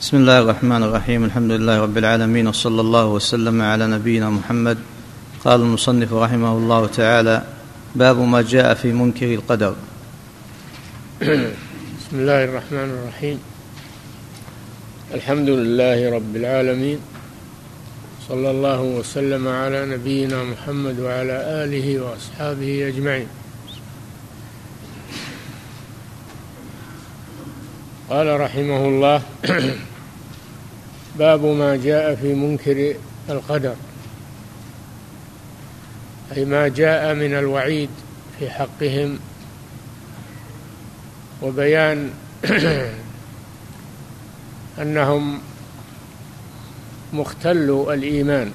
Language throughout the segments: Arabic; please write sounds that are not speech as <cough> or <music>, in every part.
بسم الله الرحمن الرحيم الحمد لله رب العالمين وصلى الله وسلم على نبينا محمد قال المصنف رحمه الله تعالى باب ما جاء في منكر القدر بسم الله الرحمن الرحيم الحمد لله رب العالمين صلى الله وسلم على نبينا محمد وعلى اله واصحابه اجمعين قال رحمه الله باب ما جاء في منكر القدر أي ما جاء من الوعيد في حقهم وبيان <clears throat> أنهم مختلوا الإيمان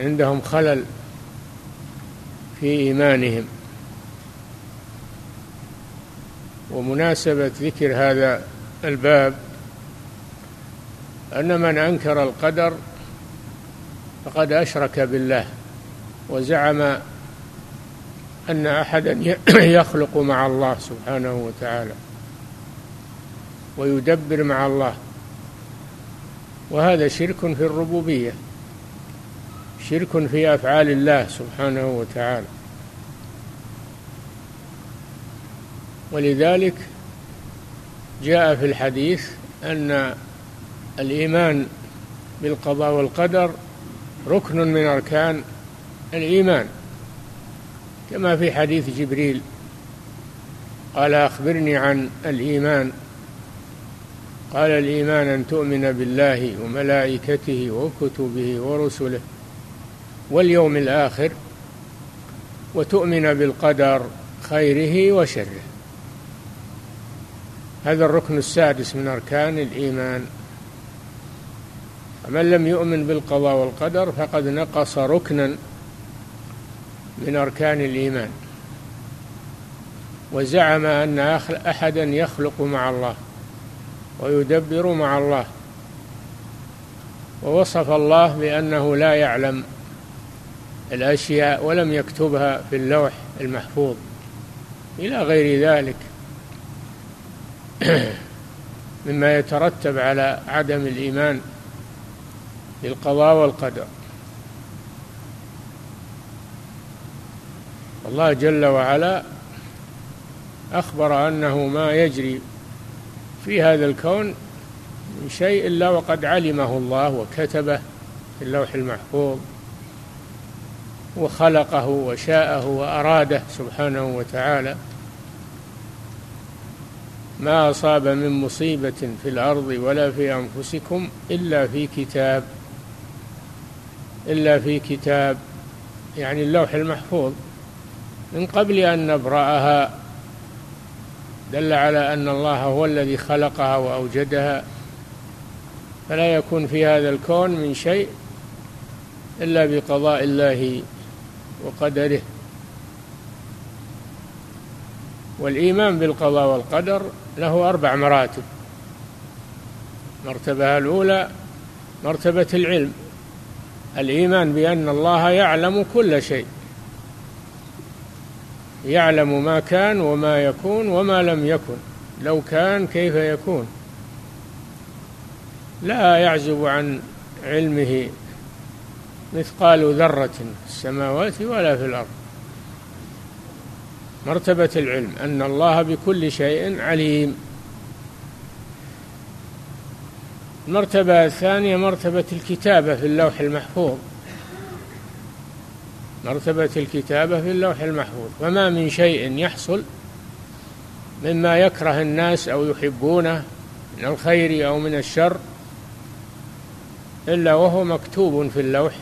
عندهم خلل في إيمانهم. ومناسبة ذكر هذا الباب أن من أنكر القدر فقد أشرك بالله وزعم أن أحدا <clears throat> يخلق مع الله سبحانه وتعالى ويدبر مع الله. وهذا شرك في الربوبية شرك في أفعال الله سبحانه وتعالى. ولذلك جاء في الحديث أن الإيمان بالقضاء والقدر ركن من أركان الإيمان كما في حديث جبريل قال أخبرني عن الإيمان. قال الإيمان أن تؤمن بالله وملائكته وكتبه ورسله واليوم الآخر وتؤمن بالقدر خيره وشره. هذا الركن السادس من أركان الإيمان. فمن لم يؤمن بالقضاء والقدر فقد نقص ركنا من أركان الإيمان. وزعم أن أحدا يخلق مع الله ويدبر مع الله. ووصف الله بأنه لا يعلم الأشياء ولم يكتبها في اللوح المحفوظ إلى غير ذلك. <clears throat> مما يترتب على عدم الإيمان. بالقضاء والقدر. الله جل وعلا أخبر أنه ما يجري في هذا الكون من شيء إلا وقد علمه الله وكتبه في اللوح المحفوظ وخلقه وشاءه وأراده سبحانه وتعالى. ما أصاب من مصيبة في الأرض ولا في أنفسكم إلا في كتاب. إلا في كتاب يعني اللوح المحفوظ. من قبل أن نبرأها دل على أن الله هو الذي خلقها وأوجدها. فلا يكون في هذا الكون من شيء إلا بقضاء الله وقدره. والإيمان بالقضاء والقدر له أربع مراتب المرتبة الأولى مرتبة العلم. الإيمان بأن الله يعلم كل شيء. يعلم ما كان وما يكون وما لم يكن. لو كان كيف يكون. لا يعزب عن علمه مثقال ذرة في السماوات ولا في الأرض. مرتبة العلم أن الله بكل شيء عليم. المرتبة الثانية مرتبة الكتابة في اللوح المحفوظ. مرتبة الكتابة في اللوح المحفوظ. فما من شيء يحصل مما يكره الناس أو يحبونه من الخير أو من الشر إلا وهو مكتوب في اللوح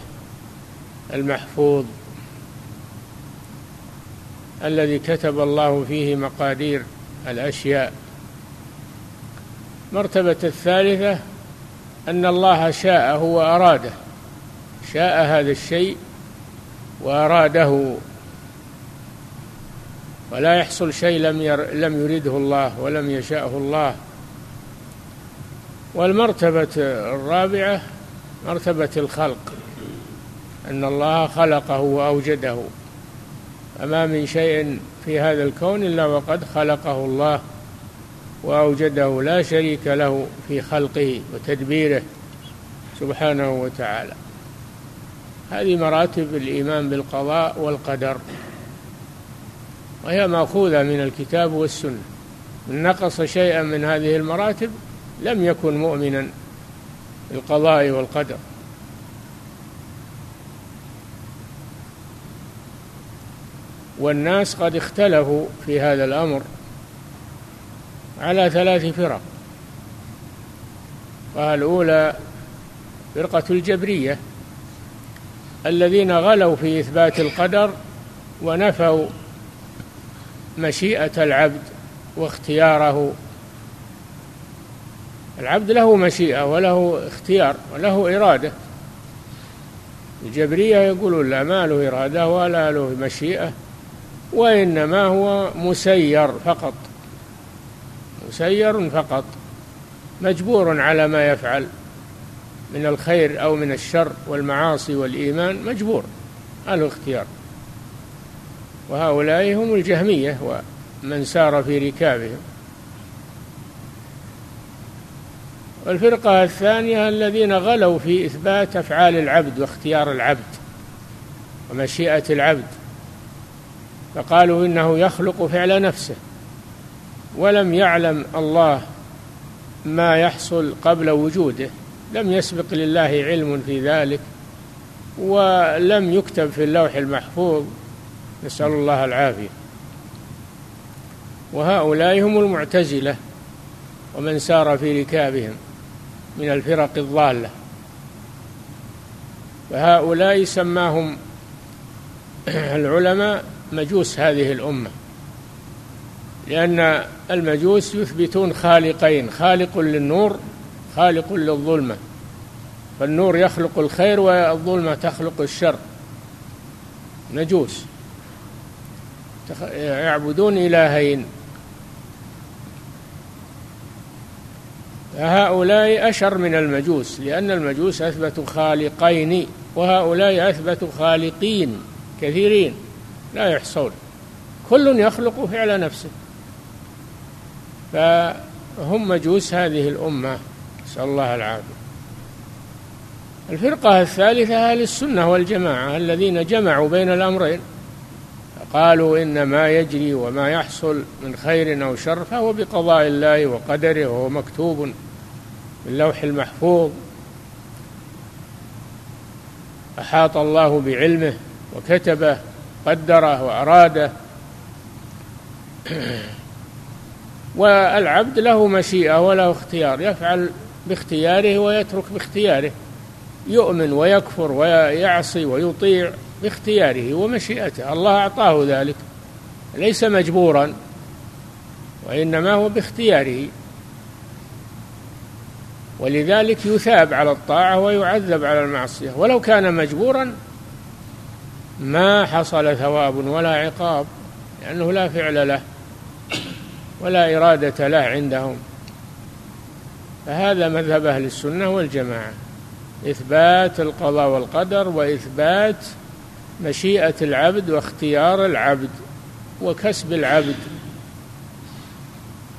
المحفوظ. الذي كتب الله فيه مقادير الأشياء. مرتبة الثالثة أن الله شاءه وأراده. شاء هذا الشيء وأراده. ولا يحصل شيء لم ير لم يرده الله ولم يشاءه الله. والمرتبة الرابعة مرتبة الخلق. أن الله خلقه وأوجده. فما من شيء في هذا الكون إلا وقد خلقه الله. وأوجده لا شريك له في خلقه وتدبيره سبحانه وتعالى. هذه مراتب الإيمان بالقضاء والقدر وهي مأخوذة من الكتاب والسنة. من نقص شيئا من هذه المراتب لم يكن مؤمنا بالقضاء والقدر. والناس قد اختلفوا في هذا الأمر. على ثلاث فرق. الأولى فرقة الجبرية الذين غلوا في إثبات القدر ونفوا مشيئة العبد واختياره. العبد له مشيئة وله اختيار وله إرادة. الجبرية يقولون لا ما له إرادة ولا له مشيئة وإنما هو مسير فقط. مسير فقط مجبور على ما يفعل من الخير أو من الشر والمعاصي والإيمان مجبور له اختيار وهؤلاء هم الجهمية ومن سار في ركابهم. والفرقة الثانية الذين غلوا في إثبات أفعال العبد واختيار العبد ومشيئة العبد فقالوا إنه يخلق فعل نفسه. ولم يعلم الله ما يحصل قبل وجوده. لم يسبق لله علم في ذلك ولم يكتب في اللوح المحفوظ. نسأل الله العافية. وهؤلاء هم المعتزلة ومن سار في ركابهم من الفرق الضالة. فهؤلاء سماهم <clears throat> العلماء مجوس هذه الأمة. لأن المجوس يثبتون خالقين خالق للنور خالق للظلمة. فالنور يخلق الخير والظلمة تخلق الشر. مجوس. يعبدون إلهين. هؤلاء أشر من المجوس لأن المجوس أثبتوا خالقين وهؤلاء أثبتوا خالقين كثيرين. لا يحصون. كل يخلق فعل نفسه. فهم مجوس هذه الأمة. نسأل الله العافية. الفرقة الثالثة أهل السنة والجماعة الذين جمعوا بين الأمرين. قالوا إن ما يجري وما يحصل من خير أو شر فهو بقضاء الله وقدره وهو مكتوب في اللوح المحفوظ. أحاط الله بعلمه وكتبه قدره وأراده. <clears throat> والعبد له مشيئة وله اختيار يفعل باختياره ويترك باختياره. يؤمن ويكفر ويعصي ويطيع باختياره ومشيئته. الله أعطاه ذلك ليس مجبورا وإنما هو باختياره. ولذلك يثاب على الطاعة ويعذب على المعصية. ولو كان مجبورا ما حصل ثواب ولا عقاب لأنه لا فعل له. ولا إرادة له عندهم. فهذا مذهب أهل السنة والجماعة. إثبات القضاء والقدر وإثبات مشيئة العبد واختيار العبد وكسب العبد.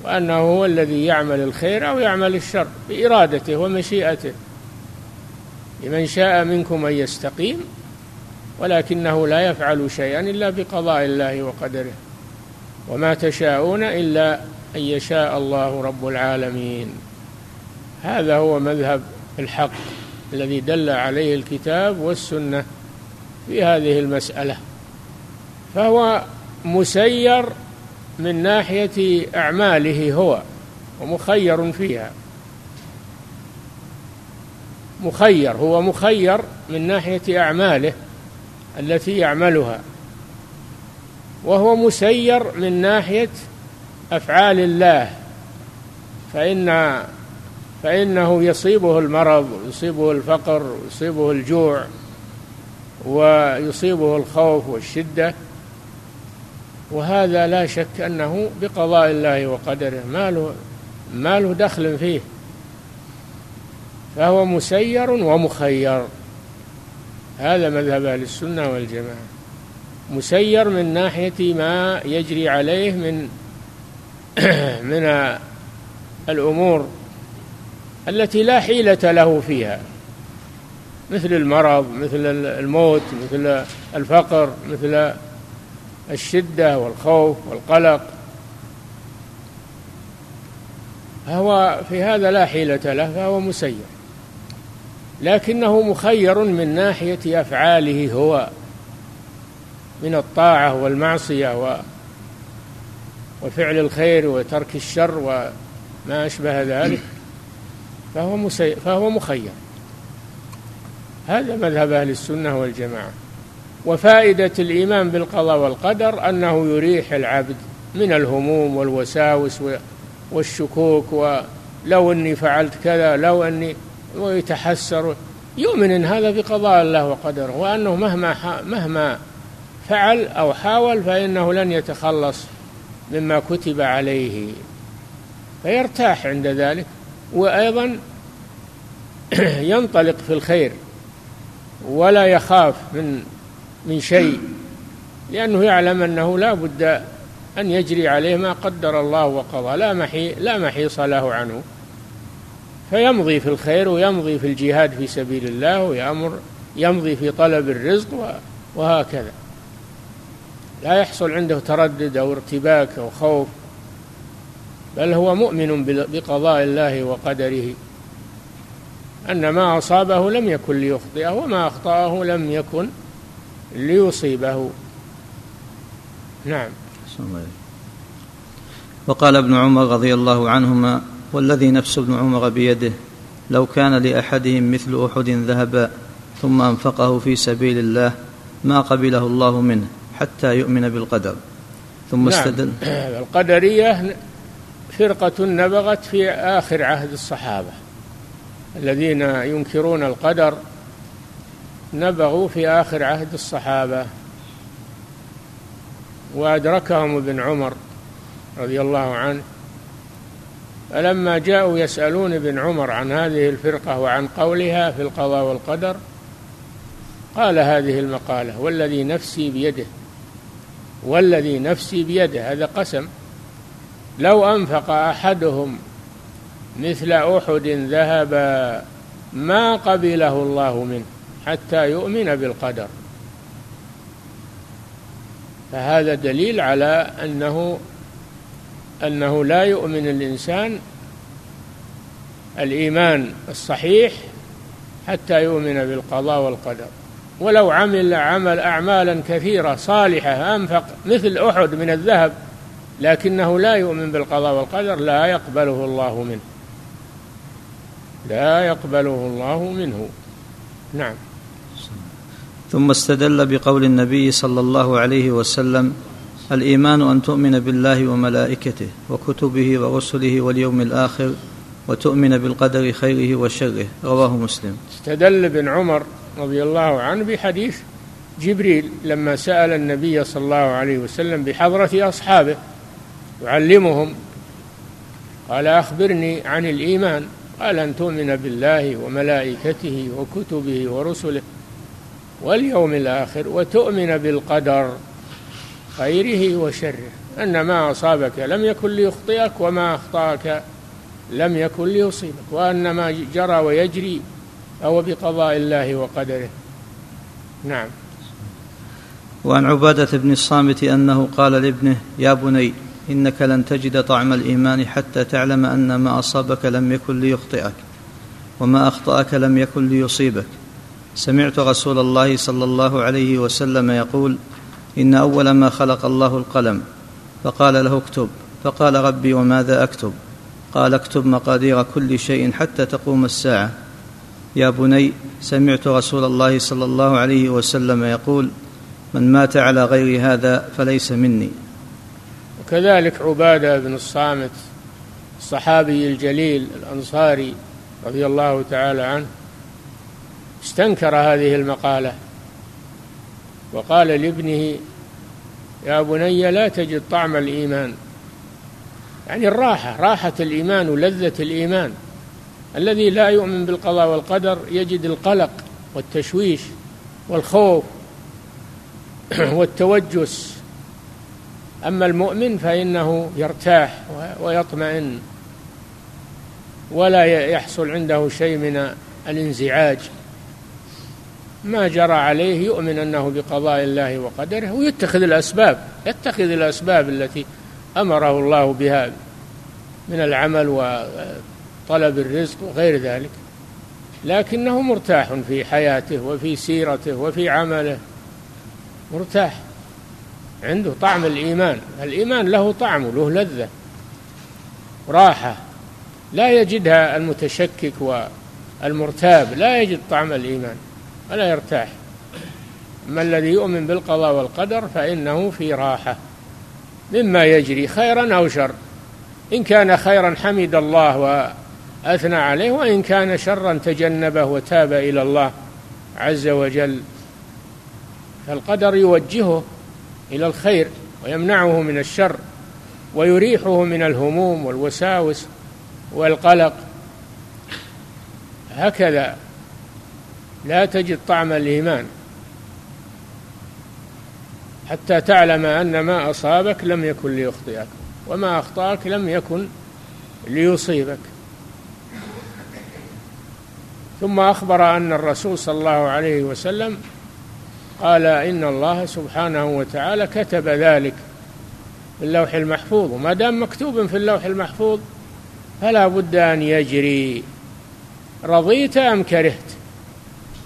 وأنه هو الذي يعمل الخير أو يعمل الشر بإرادته ومشيئته. لمن شاء منكم أن يستقيم ولكنه لا يفعل شيئا إلا بقضاء الله وقدره. وما تشاءون إلا أن يشاء الله رب العالمين. هذا هو مذهب الحق الذي دل عليه الكتاب والسنة في هذه المسألة فهو مسير من ناحية أعماله هو ومخير فيها. مخير هو مخير من ناحية أعماله التي يعملها. وهو مسير من ناحية أفعال الله. فإن فإنه يصيبه المرض ويصيبه الفقر ويصيبه الجوع ويصيبه الخوف والشدة. وهذا لا شك أنه بقضاء الله وقدره. ما له ما له دخل فيه. فهو مسير ومخير. هذا مذهب أهل السنة والجماعة. مسير من ناحية ما يجري عليه من <clears throat> من الأمور التي لا حيلة له فيها. مثل المرض مثل الموت مثل الفقر مثل الشدة والخوف والقلق. فهو في هذا لا حيلة له فهو مسير. لكنه مخير من ناحية أفعاله هو. من الطاعة والمعصية وفعل الخير وترك الشر وما أشبه ذلك فهو مسي فهو مخير. هذا مذهب أهل السنة والجماعة. وفائدة الإيمان بالقضاء والقدر أنه يريح العبد من الهموم والوساوس والشكوك ولو أني فعلت كذا لو أني ويتحسر. يؤمن إن هذا بقضاء الله وقدره وأنه مهما مهما فعل أو حاول فإنه لن يتخلص مما كتب عليه. فيرتاح عند ذلك وأيضا <clears throat> ينطلق في الخير ولا يخاف من من شيء لأنه يعلم أنه لا بد أن يجري عليه ما قدر الله وقضى لا محي لا محيص له عنه. فيمضي في الخير ويمضي في الجهاد في سبيل الله ويأمر يمضي في طلب الرزق وهكذا. لا يحصل عنده تردد أو ارتباك أو خوف بل هو مؤمن بقضاء الله وقدره. أن ما أصابه لم يكن ليخطئه وما أخطأه لم يكن ليصيبه. نعم. وقال ابن عمر رضي الله عنهما والذي نفس ابن عمر بيده لو كان لأحدهم مثل أحد ذهبا ثم أنفقه في سبيل الله ما قبله الله منه. حتى يؤمن بالقدر. ثم نعم. استدل. <clears throat> القدرية فرقة نبغت في آخر عهد الصحابة. الذين ينكرون القدر نبغوا في آخر عهد الصحابة. وأدركهم ابن عمر رضي الله عنه. فلما جاءوا يسألون ابن عمر عن هذه الفرقة وعن قولها في القضاء والقدر قال هذه المقالة والذي نفسي بيده والذي نفسي بيده. هذا قسم. لو أنفق أحدهم مثل أحد ذهبا ما قبله الله منه حتى يؤمن بالقدر. فهذا دليل على أنه أنه لا يؤمن الإنسان الإيمان الصحيح حتى يؤمن بالقضاء والقدر. ولو عمل عمل أعمالا كثيرة صالحة أنفق مثل أحد من الذهب لكنه لا يؤمن بالقضاء والقدر لا يقبله الله منه. لا يقبله الله منه. نعم. ثم استدل بقول النبي صلى الله عليه وسلم الإيمان أن تؤمن بالله وملائكته وكتبه ورسله واليوم الآخر وتؤمن بالقدر خيره وشره. رواه مسلم. استدل ابن عمر رضي الله عنه بحديث جبريل لما سأل النبي صلى الله عليه وسلم بحضرة أصحابه يعلمهم قال أخبرني عن الإيمان. قال أن تؤمن بالله وملائكته وكتبه ورسله واليوم الآخر وتؤمن بالقدر خيره وشره أن ما أصابك لم يكن ليخطئك وما أخطأك لم يكن ليصيبك وأن ما جرى ويجري فهو بقضاء الله وقدره. نعم. وعن عبادة بن الصامت أنه قال لابنه يا بني إنك لن تجد طعم الإيمان حتى تعلم أن ما أصابك لم يكن ليخطئك وما أخطأك لم يكن ليصيبك. سمعت رسول الله صلى الله عليه وسلم يقول إن أول ما خلق الله القلم. فقال له اكتب. فقال ربي وماذا أكتب؟ قال اكتب مقادير كل شيء حتى تقوم الساعة. يا بني سمعت رسول الله صلى الله عليه وسلم يقول من مات على غير هذا فليس مني. وكذلك عبادة بن الصامت الصحابي الجليل الأنصاري رضي الله تعالى عنه استنكر هذه المقالة. وقال لابنه يا بني لا تجد طعم الإيمان. يعني الراحة راحة الإيمان ولذة الإيمان. الذي لا يؤمن بالقضاء والقدر يجد القلق والتشويش والخوف <clears throat> والتوجس. أما المؤمن فإنه يرتاح ويطمئن ولا يحصل عنده شيء من الانزعاج. ما جرى عليه يؤمن أنه بقضاء الله وقدره ويتخذ الأسباب يتخذ الأسباب التي أمره الله بها من العمل وطلب الرزق وغير ذلك لكنه مرتاح في حياته وفي سيرته وفي عمله. مرتاح عنده طعم الإيمان. الإيمان له طعم وله لذة راحه لا يجدها المتشكك والمرتاب لا يجد طعم الإيمان ولا يرتاح. أما الذي يؤمن بالقضاء والقدر فإنه في راحة مما يجري خيرا أو شر. إن كان خيرا حمد الله وأثنى عليه وإن كان شرا تجنبه وتاب إلى الله عز وجل فالقدر يوجهه إلى الخير ويمنعه من الشر ويريحه من الهموم والوساوس والقلق. هكذا لا تجد طعم الإيمان. حتى تعلم أن ما أصابك لم يكن ليخطئك وما أخطأك لم يكن ليصيبك. ثم أخبر أن الرسول صلى الله عليه وسلم قال إن الله سبحانه وتعالى كتب ذلك في اللوح المحفوظ. وما دام مكتوب في اللوح المحفوظ فلا بد أن يجري. رضيت أم كرهت؟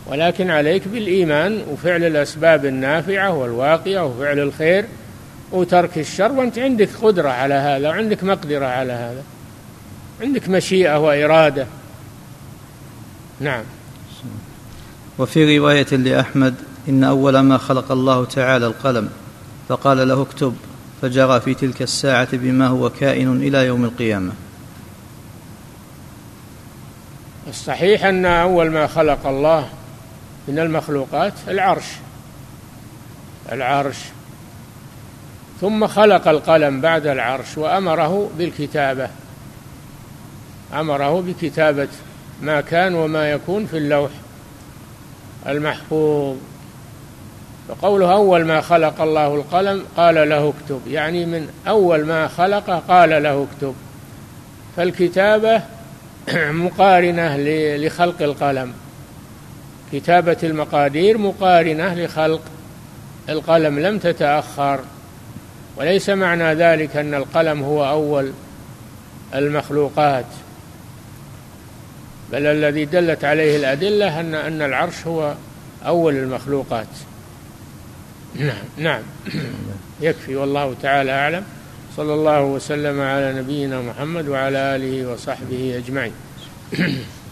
ولكن عليك بالإيمان وفعل الأسباب النافعة والواقية وفعل الخير وترك الشر وأنت عندك قدرة على هذا وعندك مقدرة على هذا. عندك مشيئة وإرادة. نعم. وفي رواية لأحمد إن أول ما خلق الله تعالى القلم فقال له اكتب فجرى في تلك الساعة بما هو كائن إلى يوم القيامة. الصحيح أن أول ما خلق الله من المخلوقات العرش. العرش. ثم خلق القلم بعد العرش وأمره بالكتابة. أمره بكتابة ما كان وما يكون في اللوح المحفوظ. فقوله أول ما خلق الله القلم قال له اكتب يعني من أول ما خلقه قال له اكتب. فالكتابة <clears throat> مقارنة لخلق القلم. كتابة المقادير مقارنة لخلق القلم لم تتأخر. وليس معنى ذلك أن القلم هو أول المخلوقات. بل الذي دلت عليه الأدلة أن أن العرش هو أول المخلوقات. نعم نعم. <coughs> يكفي والله تعالى أعلم. صلى الله وسلم على نبينا محمد وعلى آله وصحبه أجمعين. <coughs>